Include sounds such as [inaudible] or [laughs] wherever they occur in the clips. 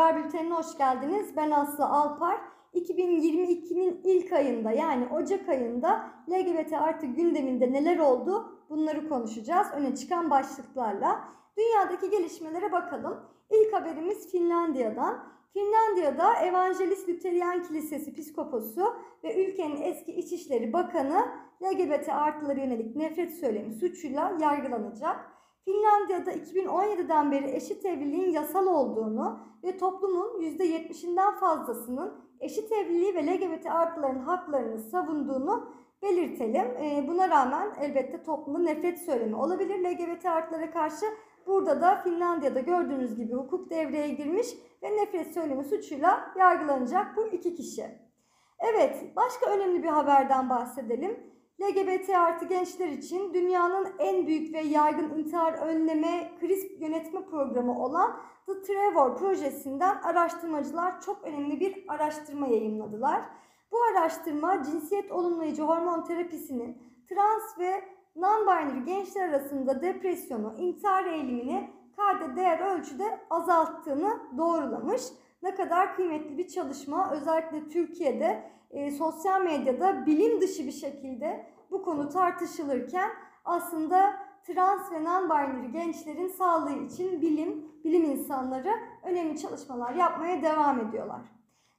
Haber Bülteni'ne hoş geldiniz. Ben Aslı Alpar. 2022'nin ilk ayında yani Ocak ayında LGBT artı gündeminde neler oldu bunları konuşacağız. Öne çıkan başlıklarla. Dünyadaki gelişmelere bakalım. İlk haberimiz Finlandiya'dan. Finlandiya'da Evangelist Lüteryan Kilisesi Piskoposu ve ülkenin eski İçişleri Bakanı LGBT artılara yönelik nefret söylemi suçuyla yargılanacak. Finlandiya'da 2017'den beri eşit evliliğin yasal olduğunu ve toplumun %70'inden fazlasının eşit evliliği ve LGBT artıların haklarını savunduğunu belirtelim. Ee, buna rağmen elbette toplumda nefret söylemi olabilir LGBT artılara karşı. Burada da Finlandiya'da gördüğünüz gibi hukuk devreye girmiş ve nefret söylemi suçuyla yargılanacak bu iki kişi. Evet, başka önemli bir haberden bahsedelim. LGBT artı gençler için dünyanın en büyük ve yaygın intihar önleme kriz yönetme programı olan The Trevor projesinden araştırmacılar çok önemli bir araştırma yayınladılar. Bu araştırma cinsiyet olumlayıcı hormon terapisinin trans ve non-binary gençler arasında depresyonu, intihar eğilimini kayda değer ölçüde azalttığını doğrulamış. Ne kadar kıymetli bir çalışma özellikle Türkiye'de e, sosyal medyada bilim dışı bir şekilde bu konu tartışılırken aslında trans ve non-binary gençlerin sağlığı için bilim, bilim insanları önemli çalışmalar yapmaya devam ediyorlar.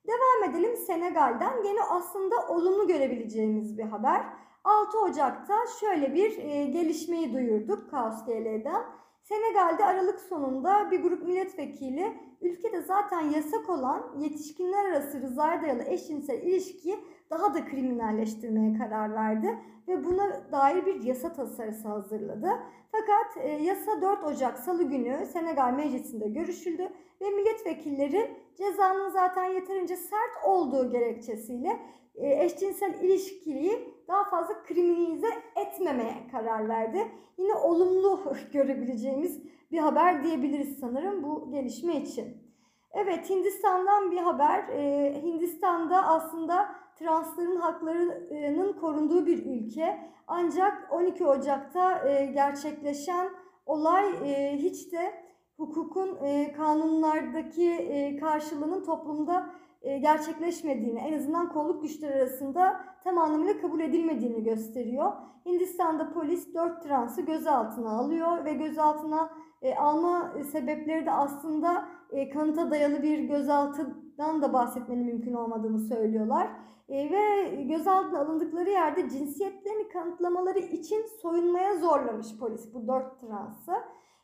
Devam edelim Senegal'den. Gene aslında olumlu görebileceğimiz bir haber. 6 Ocak'ta şöyle bir e, gelişmeyi duyurduk Kaos GL'den. Senegal'de Aralık sonunda bir grup milletvekili ülkede zaten yasak olan yetişkinler arası rızaya dayalı eşcinsel ilişkiyi daha da kriminalleştirmeye karar verdi ve buna dair bir yasa tasarısı hazırladı. Fakat e, yasa 4 Ocak Salı günü Senegal Meclisi'nde görüşüldü ve milletvekilleri cezanın zaten yeterince sert olduğu gerekçesiyle eşcinsel ilişkiyi daha fazla kriminalize etmemeye karar verdi. Yine olumlu [laughs] görebileceğimiz bir haber diyebiliriz sanırım bu gelişme için. Evet Hindistan'dan bir haber. Ee, Hindistan'da aslında transların haklarının korunduğu bir ülke. Ancak 12 Ocak'ta e, gerçekleşen olay e, hiç de hukukun e, kanunlardaki e, karşılığının toplumda e, gerçekleşmediğini, en azından kolluk güçleri arasında tam anlamıyla kabul edilmediğini gösteriyor. Hindistan'da polis 4 transı gözaltına alıyor ve gözaltına e, alma sebepleri de aslında e, kanıta dayalı bir gözaltıdan da bahsetmenin mümkün olmadığını söylüyorlar. E, ve gözaltına alındıkları yerde cinsiyetlerini kanıtlamaları için soyunmaya zorlamış polis bu dört transı.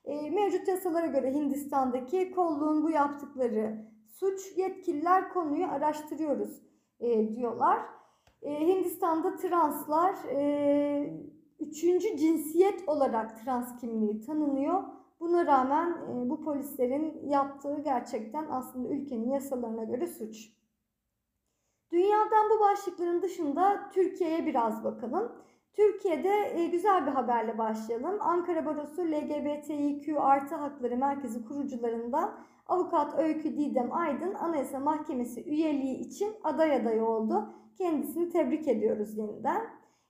E, mevcut yasalara göre Hindistan'daki kolluğun bu yaptıkları suç yetkililer konuyu araştırıyoruz e, diyorlar. E, Hindistan'da translar e, üçüncü cinsiyet olarak trans kimliği tanınıyor. Buna rağmen bu polislerin yaptığı gerçekten aslında ülkenin yasalarına göre suç. Dünyadan bu başlıkların dışında Türkiye'ye biraz bakalım. Türkiye'de e, güzel bir haberle başlayalım. Ankara Barosu LGBTİQ artı hakları merkezi kurucularından avukat Öykü Didem Aydın Anayasa Mahkemesi üyeliği için aday adayı oldu. Kendisini tebrik ediyoruz yeniden.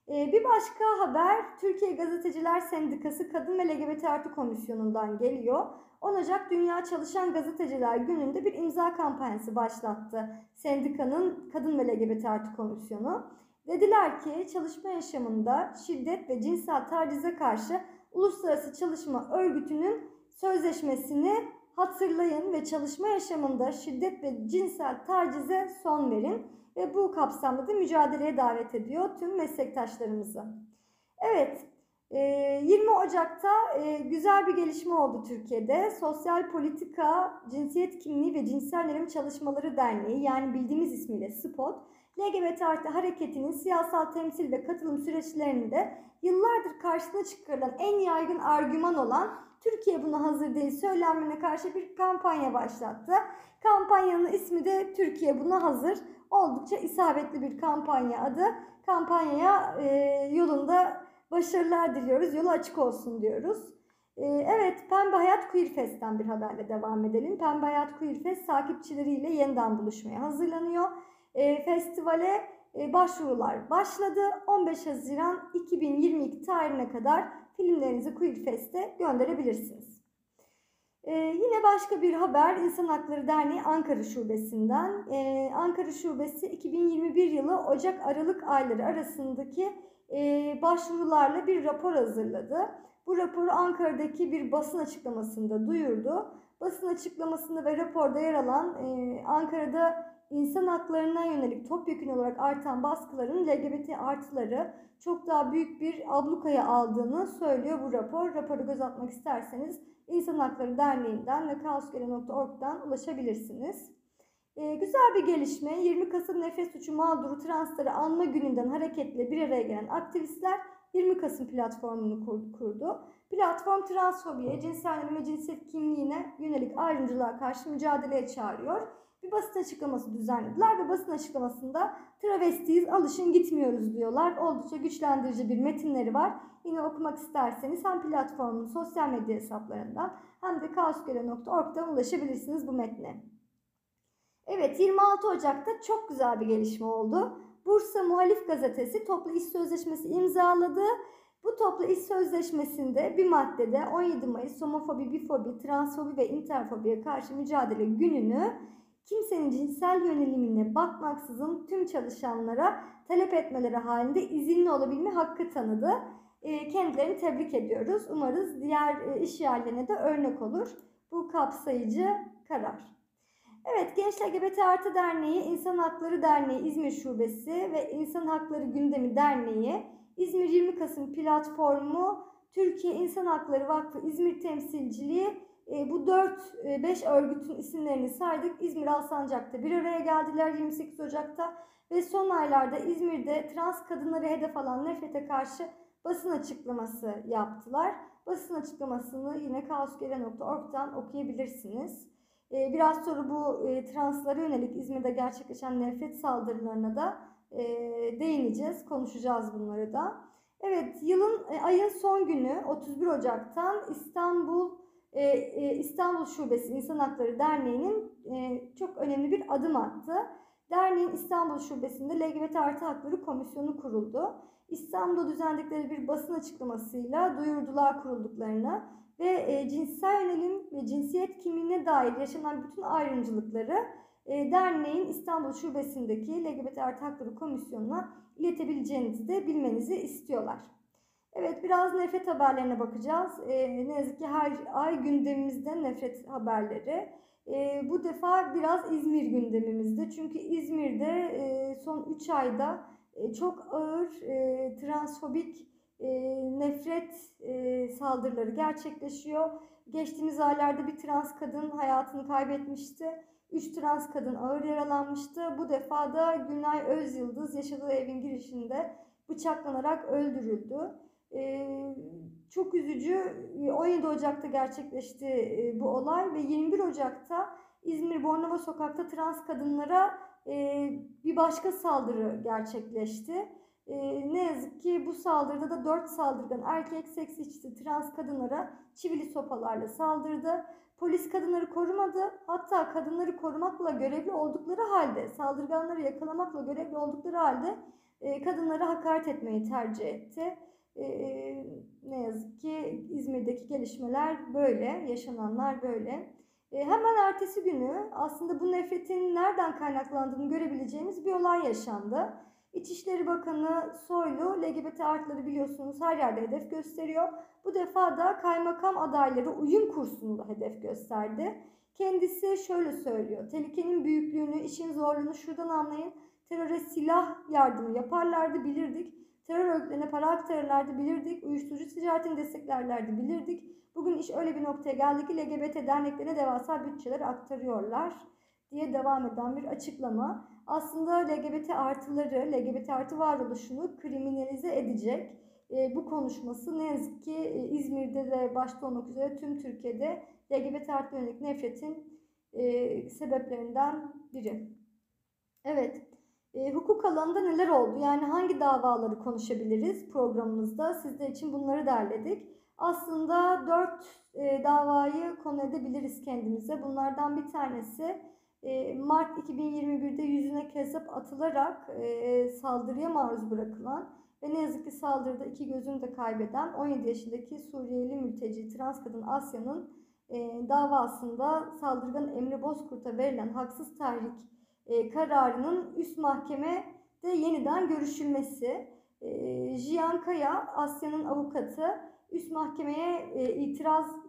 E, bir başka haber Türkiye Gazeteciler Sendikası Kadın ve LGBT Artı Komisyonu'ndan geliyor. 10 Ocak Dünya Çalışan Gazeteciler Günü'nde bir imza kampanyası başlattı sendikanın Kadın ve LGBT Artı Komisyonu. Dediler ki çalışma yaşamında şiddet ve cinsel tacize karşı Uluslararası Çalışma Örgütü'nün sözleşmesini hatırlayın ve çalışma yaşamında şiddet ve cinsel tacize son verin ve bu kapsamda da mücadeleye davet ediyor tüm meslektaşlarımızı. Evet, 20 Ocak'ta güzel bir gelişme oldu Türkiye'de. Sosyal Politika, Cinsiyet Kimliği ve Cinsel Çalışmaları Derneği yani bildiğimiz ismiyle SPOT, LGBT artı hareketinin siyasal temsil ve katılım süreçlerinde yıllardır karşısına çıkarılan en yaygın argüman olan Türkiye buna hazır değil söylenmene karşı bir kampanya başlattı. Kampanyanın ismi de Türkiye buna hazır. Oldukça isabetli bir kampanya adı. Kampanyaya e, yolunda başarılar diliyoruz. Yolu açık olsun diyoruz. E, evet Pembe Hayat Queer Fest'ten bir haberle devam edelim. Pembe Hayat Queer Fest takipçileriyle yeniden buluşmaya hazırlanıyor. E, festivale e, başvurular başladı. 15 Haziran 2022 tarihine kadar filmlerinizi Queer Fest'e gönderebilirsiniz. Ee, yine başka bir haber İnsan Hakları Derneği Ankara Şubesi'nden. Ee, Ankara Şubesi 2021 yılı Ocak-Aralık ayları arasındaki e, başvurularla bir rapor hazırladı. Bu raporu Ankara'daki bir basın açıklamasında duyurdu. Basın açıklamasında ve raporda yer alan e, Ankara'da insan haklarına yönelik topyekun olarak artan baskıların LGBT artıları çok daha büyük bir ablukaya aldığını söylüyor bu rapor. Raporu göz atmak isterseniz İnsan Hakları Derneği'nden ve kaosgele.org'dan ulaşabilirsiniz. Ee, güzel bir gelişme. 20 Kasım Nefret Suçu Mağduru Transları Anma Günü'nden hareketle bir araya gelen aktivistler 20 Kasım platformunu kurdu. Platform transfobiye, cinsel yönelim ve cinsiyet kimliğine yönelik ayrımcılığa karşı mücadeleye çağırıyor. Bir basın açıklaması düzenlediler ve basın açıklamasında travestiyiz, alışın gitmiyoruz diyorlar. Oldukça güçlendirici bir metinleri var. Yine okumak isterseniz hem platformun sosyal medya hesaplarından hem de kaosgöre.org'dan ulaşabilirsiniz bu metne. Evet 26 Ocak'ta çok güzel bir gelişme oldu. Bursa Muhalif Gazetesi toplu iş sözleşmesi imzaladı. Bu toplu iş sözleşmesinde bir maddede 17 Mayıs homofobi, bifobi, transfobi ve interfobiye karşı mücadele gününü kimsenin cinsel yönelimine bakmaksızın tüm çalışanlara talep etmeleri halinde izinli olabilme hakkı tanıdı. E, kendilerini tebrik ediyoruz. Umarız diğer e, iş yerlerine de örnek olur bu kapsayıcı karar. Evet, Genç LGBT Artı Derneği, İnsan Hakları Derneği İzmir Şubesi ve İnsan Hakları Gündemi Derneği, İzmir 20 Kasım Platformu, Türkiye İnsan Hakları Vakfı İzmir Temsilciliği e, bu 4-5 e, örgütün isimlerini saydık. İzmir Alsancak'ta bir araya geldiler 28 Ocak'ta ve son aylarda İzmir'de trans kadınları hedef alan nefrete karşı basın açıklaması yaptılar. Basın açıklamasını yine kaosgere.org'dan okuyabilirsiniz. E, biraz sonra bu e, translara yönelik İzmir'de gerçekleşen nefret saldırılarına da e, değineceğiz, konuşacağız bunları da. Evet, yılın ayın son günü 31 Ocak'tan İstanbul İstanbul Şubesi İnsan Hakları Derneği'nin çok önemli bir adım attı. Derneğin İstanbul Şubesi'nde LGBT artı hakları komisyonu kuruldu. İstanbul'da düzenledikleri bir basın açıklamasıyla duyurdular kurulduklarını ve e, cinsel yönelim ve cinsiyet kimliğine dair yaşanan bütün ayrımcılıkları e, derneğin İstanbul Şubesi'ndeki LGBT artı hakları komisyonuna iletebileceğinizi de bilmenizi istiyorlar. Evet biraz nefret haberlerine bakacağız. E, ne yazık ki her ay gündemimizde nefret haberleri. E, bu defa biraz İzmir gündemimizde. Çünkü İzmir'de e, son 3 ayda e, çok ağır e, transfobik e, nefret e, saldırıları gerçekleşiyor. Geçtiğimiz aylarda bir trans kadın hayatını kaybetmişti. Üç trans kadın ağır yaralanmıştı. Bu defa da Günay Özyıldız yaşadığı evin girişinde bıçaklanarak öldürüldü. Ee, çok üzücü. 17 Ocak'ta gerçekleşti e, bu olay ve 21 Ocak'ta İzmir Bornova Sokak'ta trans kadınlara e, bir başka saldırı gerçekleşti. E, ne yazık ki bu saldırıda da 4 saldırgan erkek seks işçisi trans kadınlara çivili sopalarla saldırdı. Polis kadınları korumadı. Hatta kadınları korumakla görevli oldukları halde, saldırganları yakalamakla görevli oldukları halde e, kadınlara hakaret etmeyi tercih etti. E, ne yazık ki İzmir'deki gelişmeler böyle, yaşananlar böyle. E, hemen ertesi günü aslında bu nefretin nereden kaynaklandığını görebileceğimiz bir olay yaşandı. İçişleri Bakanı Soylu LGBT artları biliyorsunuz her yerde hedef gösteriyor. Bu defa da kaymakam adayları uyum kursunu da hedef gösterdi. Kendisi şöyle söylüyor. Tehlikenin büyüklüğünü, işin zorluğunu şuradan anlayın. Teröre silah yardımı yaparlardı bilirdik. Terör örgütlerine para aktarırlardı bilirdik. Uyuşturucu ticaretini desteklerlerdi bilirdik. Bugün iş öyle bir noktaya geldi ki LGBT derneklerine devasa bütçeler aktarıyorlar diye devam eden bir açıklama aslında LGBT artıları, LGBT artı varoluşunu kriminalize edecek e, bu konuşması ne yazık ki e, İzmir'de de başta olmak üzere tüm Türkiye'de LGBT artı yönelik nefretin e, sebeplerinden biri. Evet, e, hukuk alanında neler oldu? Yani hangi davaları konuşabiliriz programımızda? Sizler için bunları derledik. Aslında dört e, davayı konu edebiliriz kendimize. Bunlardan bir tanesi Mart 2021'de yüzüne kesap atılarak e, saldırıya maruz bırakılan ve ne yazık ki saldırıda iki gözünü de kaybeden 17 yaşındaki Suriyeli mülteci trans kadın Asya'nın e, davasında saldırgan Emre Bozkurt'a verilen haksız tahrik e, kararının üst mahkemede yeniden görüşülmesi. Jiyan Kaya, Asya'nın avukatı, üst mahkemeye itiraz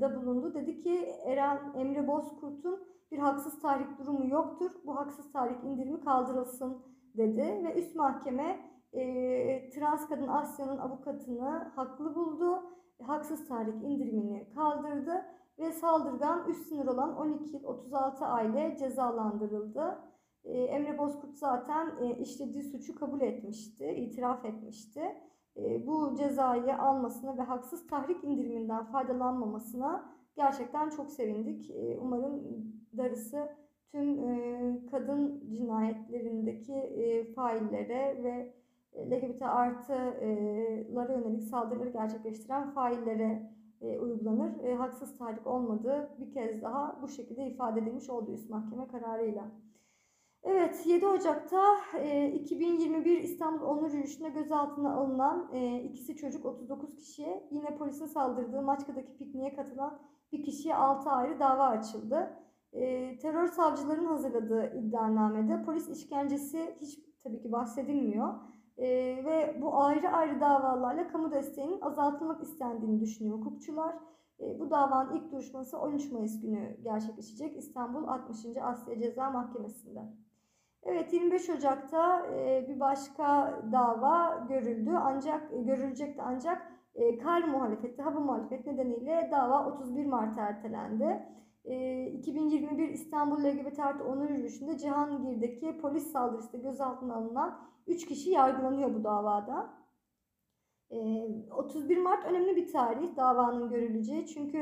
da bulundu. Dedi ki Eren Emre Bozkurt'un bir haksız tahrik durumu yoktur. Bu haksız tahrik indirimi kaldırılsın dedi ve üst mahkeme e, trans kadın Asya'nın avukatını haklı buldu. Haksız tahrik indirimini kaldırdı ve saldırgan üst sınır olan 12 yıl 36 ay ile cezalandırıldı. E, Emre Bozkurt zaten e, işlediği suçu kabul etmişti, itiraf etmişti. E, bu cezayı almasına ve haksız tahrik indiriminden faydalanmamasına gerçekten çok sevindik. E, umarım darısı tüm e, kadın cinayetlerindeki e, faillere ve LGBT artılara yönelik saldırıları gerçekleştiren faillere e, uygulanır. E, haksız tahrik olmadığı bir kez daha bu şekilde ifade edilmiş oldu üst mahkeme kararıyla. Evet 7 Ocak'ta e, 2021 İstanbul Onur Yürüyüşü'nde gözaltına alınan e, ikisi çocuk 39 kişiye yine polisin saldırdığı Maçka'daki pikniğe katılan bir kişiye 6 ayrı dava açıldı. E, terör savcıların hazırladığı iddianamede polis işkencesi hiç tabii ki bahsedilmiyor. E, ve bu ayrı ayrı davalarla kamu desteğinin azaltılmak istendiğini düşünüyor hukukçular. E, bu davanın ilk duruşması 13 Mayıs günü gerçekleşecek İstanbul 60. Asya Ceza Mahkemesi'nde. Evet 25 Ocak'ta bir başka dava görüldü ancak görülecekti ancak kar muhalefeti, hava muhalefet nedeniyle dava 31 Mart'a ertelendi. E, 2021 İstanbul LGBT artı onur yürüyüşünde Cihangir'deki polis saldırısında gözaltına alınan 3 kişi yargılanıyor bu davada. E, 31 Mart önemli bir tarih davanın görüleceği çünkü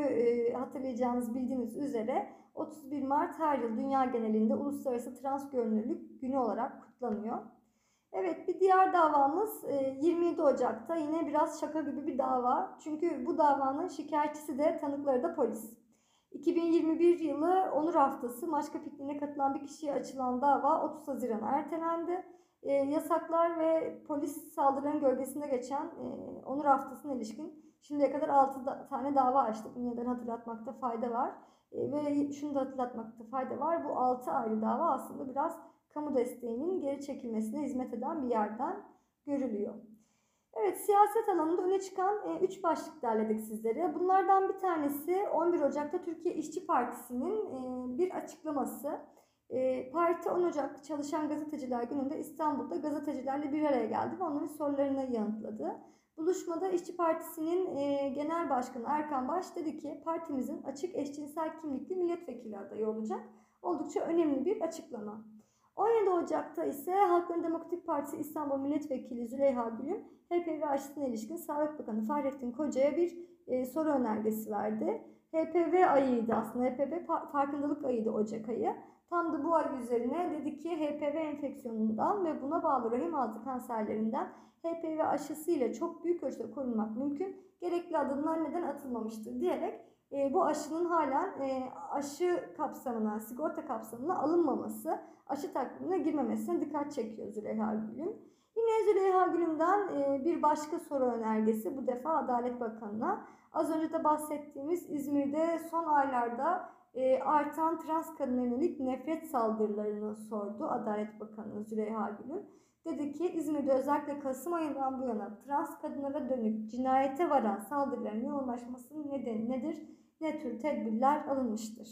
hatırlayacağınız bildiğiniz üzere 31 Mart her yıl dünya genelinde Uluslararası Trans Görünürlük Günü olarak kutlanıyor. Evet bir diğer davamız 27 Ocak'ta yine biraz şaka gibi bir dava. Çünkü bu davanın şikayetçisi de tanıkları da polis. 2021 yılı Onur Haftası Maçka pikniğine katılan bir kişiye açılan dava 30 Haziran ertelendi. E, yasaklar ve polis saldırılarının gölgesinde geçen e, Onur Haftası'na ilişkin şimdiye kadar 6 da, tane dava açtık. Bunu yeniden hatırlatmakta fayda var. E, ve şunu da hatırlatmakta fayda var. Bu 6 ayrı dava aslında biraz kamu desteğinin geri çekilmesine hizmet eden bir yerden görülüyor. Evet, siyaset alanında öne çıkan 3 e, başlık derledik sizlere. Bunlardan bir tanesi 11 Ocak'ta Türkiye İşçi Partisi'nin e, bir açıklaması. E, parti 10 Ocak Çalışan Gazeteciler Günü'nde İstanbul'da gazetecilerle bir araya geldi ve onların sorularını yanıtladı. Buluşmada İşçi Partisi'nin e, Genel Başkanı Erkan Baş dedi ki partimizin açık eşcinsel kimlikli milletvekili adayı olacak. Oldukça önemli bir açıklama. 17 Ocak'ta ise Halkların Demokratik Partisi İstanbul Milletvekili Züleyha Gülüm, HPV aşısına ilişkin Sağlık Bakanı Fahrettin Koca'ya bir e, soru önergesi verdi. HPV ayıydı aslında. HPV farkındalık ayıydı Ocak ayı. Tam da bu ay üzerine dedi ki HPV enfeksiyonundan ve buna bağlı rahim altı kanserlerinden HPV aşısı ile çok büyük ölçüde korunmak mümkün. Gerekli adımlar neden atılmamıştır diyerek e, bu aşının halen e, aşı kapsamına, sigorta kapsamına alınmaması, aşı takvimine girmemesine dikkat çekiyor Züleyha Gülüm. Yine Züleyha Gülüm'den e, bir başka soru önergesi bu defa Adalet Bakanı'na. Az önce de bahsettiğimiz İzmir'de son aylarda e, artan trans kadına yönelik nefret saldırılarını sordu Adalet Bakanı Züleyha Gülüm. Dedi ki İzmir'de özellikle Kasım ayından bu yana trans kadınlara dönük cinayete varan saldırıların yoğunlaşmasının nedeni nedir? Ne tür tedbirler alınmıştır?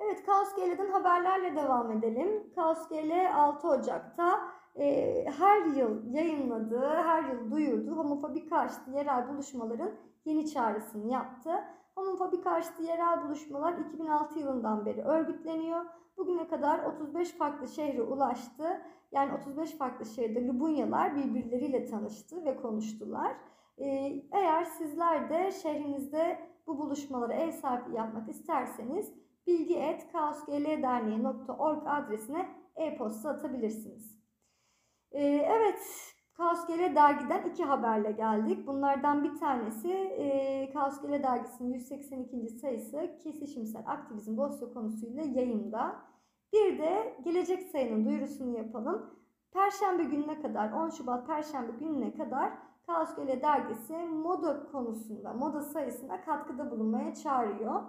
Evet Kaos GL'den haberlerle devam edelim. Kaos GL 6 Ocak'ta e, her yıl yayınladığı, her yıl duyurduğu homofobik karşıtı yerel buluşmaların yeni çağrısını yaptı. Homofobi karşıtı yerel buluşmalar 2006 yılından beri örgütleniyor. Bugüne kadar 35 farklı şehre ulaştı. Yani 35 farklı şehirde Lubunyalar birbirleriyle tanıştı ve konuştular. Ee, eğer sizler de şehrinizde bu buluşmalara ev sahipliği yapmak isterseniz bilgi.kaosglderneği.org adresine e-posta atabilirsiniz. Ee, evet, Kaos Gele dergiden iki haberle geldik. Bunlardan bir tanesi e, Kaos Gele dergisinin 182. sayısı kesişimsel aktivizm dosya konusuyla yayında. Bir de gelecek sayının duyurusunu yapalım. Perşembe gününe kadar 10 Şubat Perşembe gününe kadar Kaos Gele dergisi moda konusunda, moda sayısına katkıda bulunmaya çağırıyor.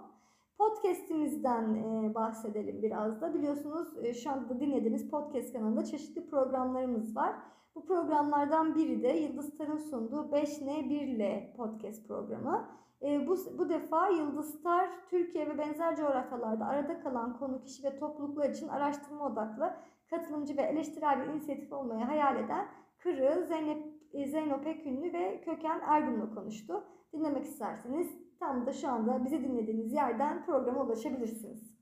Podcast'imizden e, bahsedelim biraz da. Biliyorsunuz e, şu anda da dinlediğiniz podcast kanalında çeşitli programlarımız var. Bu programlardan biri de Yıldız Star'ın sunduğu 5N1L podcast programı. E, bu, bu defa Yıldız Star, Türkiye ve benzer coğrafyalarda arada kalan konu, kişi ve topluluklar için araştırma odaklı, katılımcı ve eleştirel bir inisiyatif olmayı hayal eden Kırı, Zeynep, e, Zeyno Pekünlü ve Köken Ergun'la konuştu. Dinlemek isterseniz tam da şu anda bizi dinlediğiniz yerden programa ulaşabilirsiniz.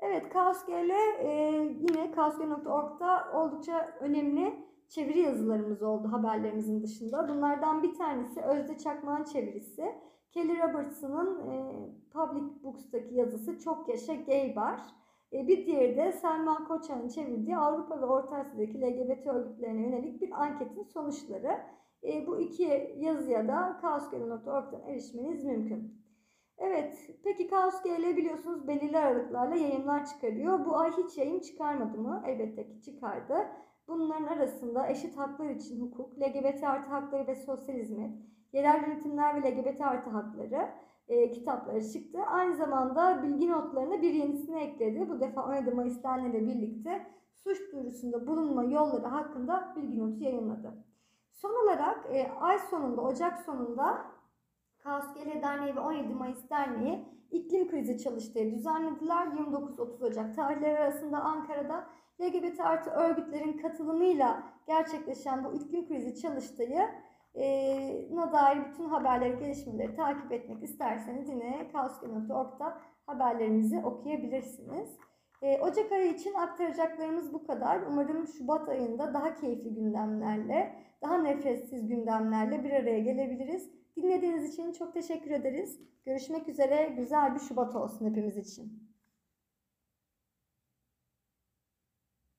Evet, KaosGL e, yine kaosgl.org'da oldukça önemli çeviri yazılarımız oldu haberlerimizin dışında. Bunlardan bir tanesi Özde Çakmak'ın çevirisi. Kelly Robertson'ın e, Public Books'taki yazısı Çok Yaşa Gay Bar. E, bir diğeri de Selman Koçan'ın çevirdiği Avrupa ve Orta Asya'daki LGBT örgütlerine yönelik bir anketin sonuçları. E, bu iki yazıya da kaosgl.org'dan erişmeniz mümkün. Evet, peki Kaos GL biliyorsunuz belirli aralıklarla yayınlar çıkarıyor. Bu ay hiç yayın çıkarmadı mı? Elbette ki çıkardı. Bunların arasında eşit haklar için hukuk, LGBT artı hakları ve sosyal hizmet, yerel yönetimler ve LGBT artı hakları e, kitapları çıktı. Aynı zamanda bilgi notlarına bir yenisini ekledi. Bu defa 17 Mayıs Derneği birlikte suç duyurusunda bulunma yolları hakkında bilgi notu yayınladı. Son olarak e, ay sonunda, Ocak sonunda Kaos GL Derneği ve 17 Mayıs Derneği iklim krizi çalıştayı düzenlediler. 29-30 Ocak tarihleri arasında Ankara'da LGBT artı örgütlerin katılımıyla gerçekleşen bu iklim krizi çalıştayı na dair bütün haberleri, gelişmeleri takip etmek isterseniz yine kaosgel.org'da haberlerimizi okuyabilirsiniz. Ocak ayı için aktaracaklarımız bu kadar. Umarım Şubat ayında daha keyifli gündemlerle, daha nefretsiz gündemlerle bir araya gelebiliriz. Dinlediğiniz için çok teşekkür ederiz. Görüşmek üzere. Güzel bir Şubat olsun hepimiz için.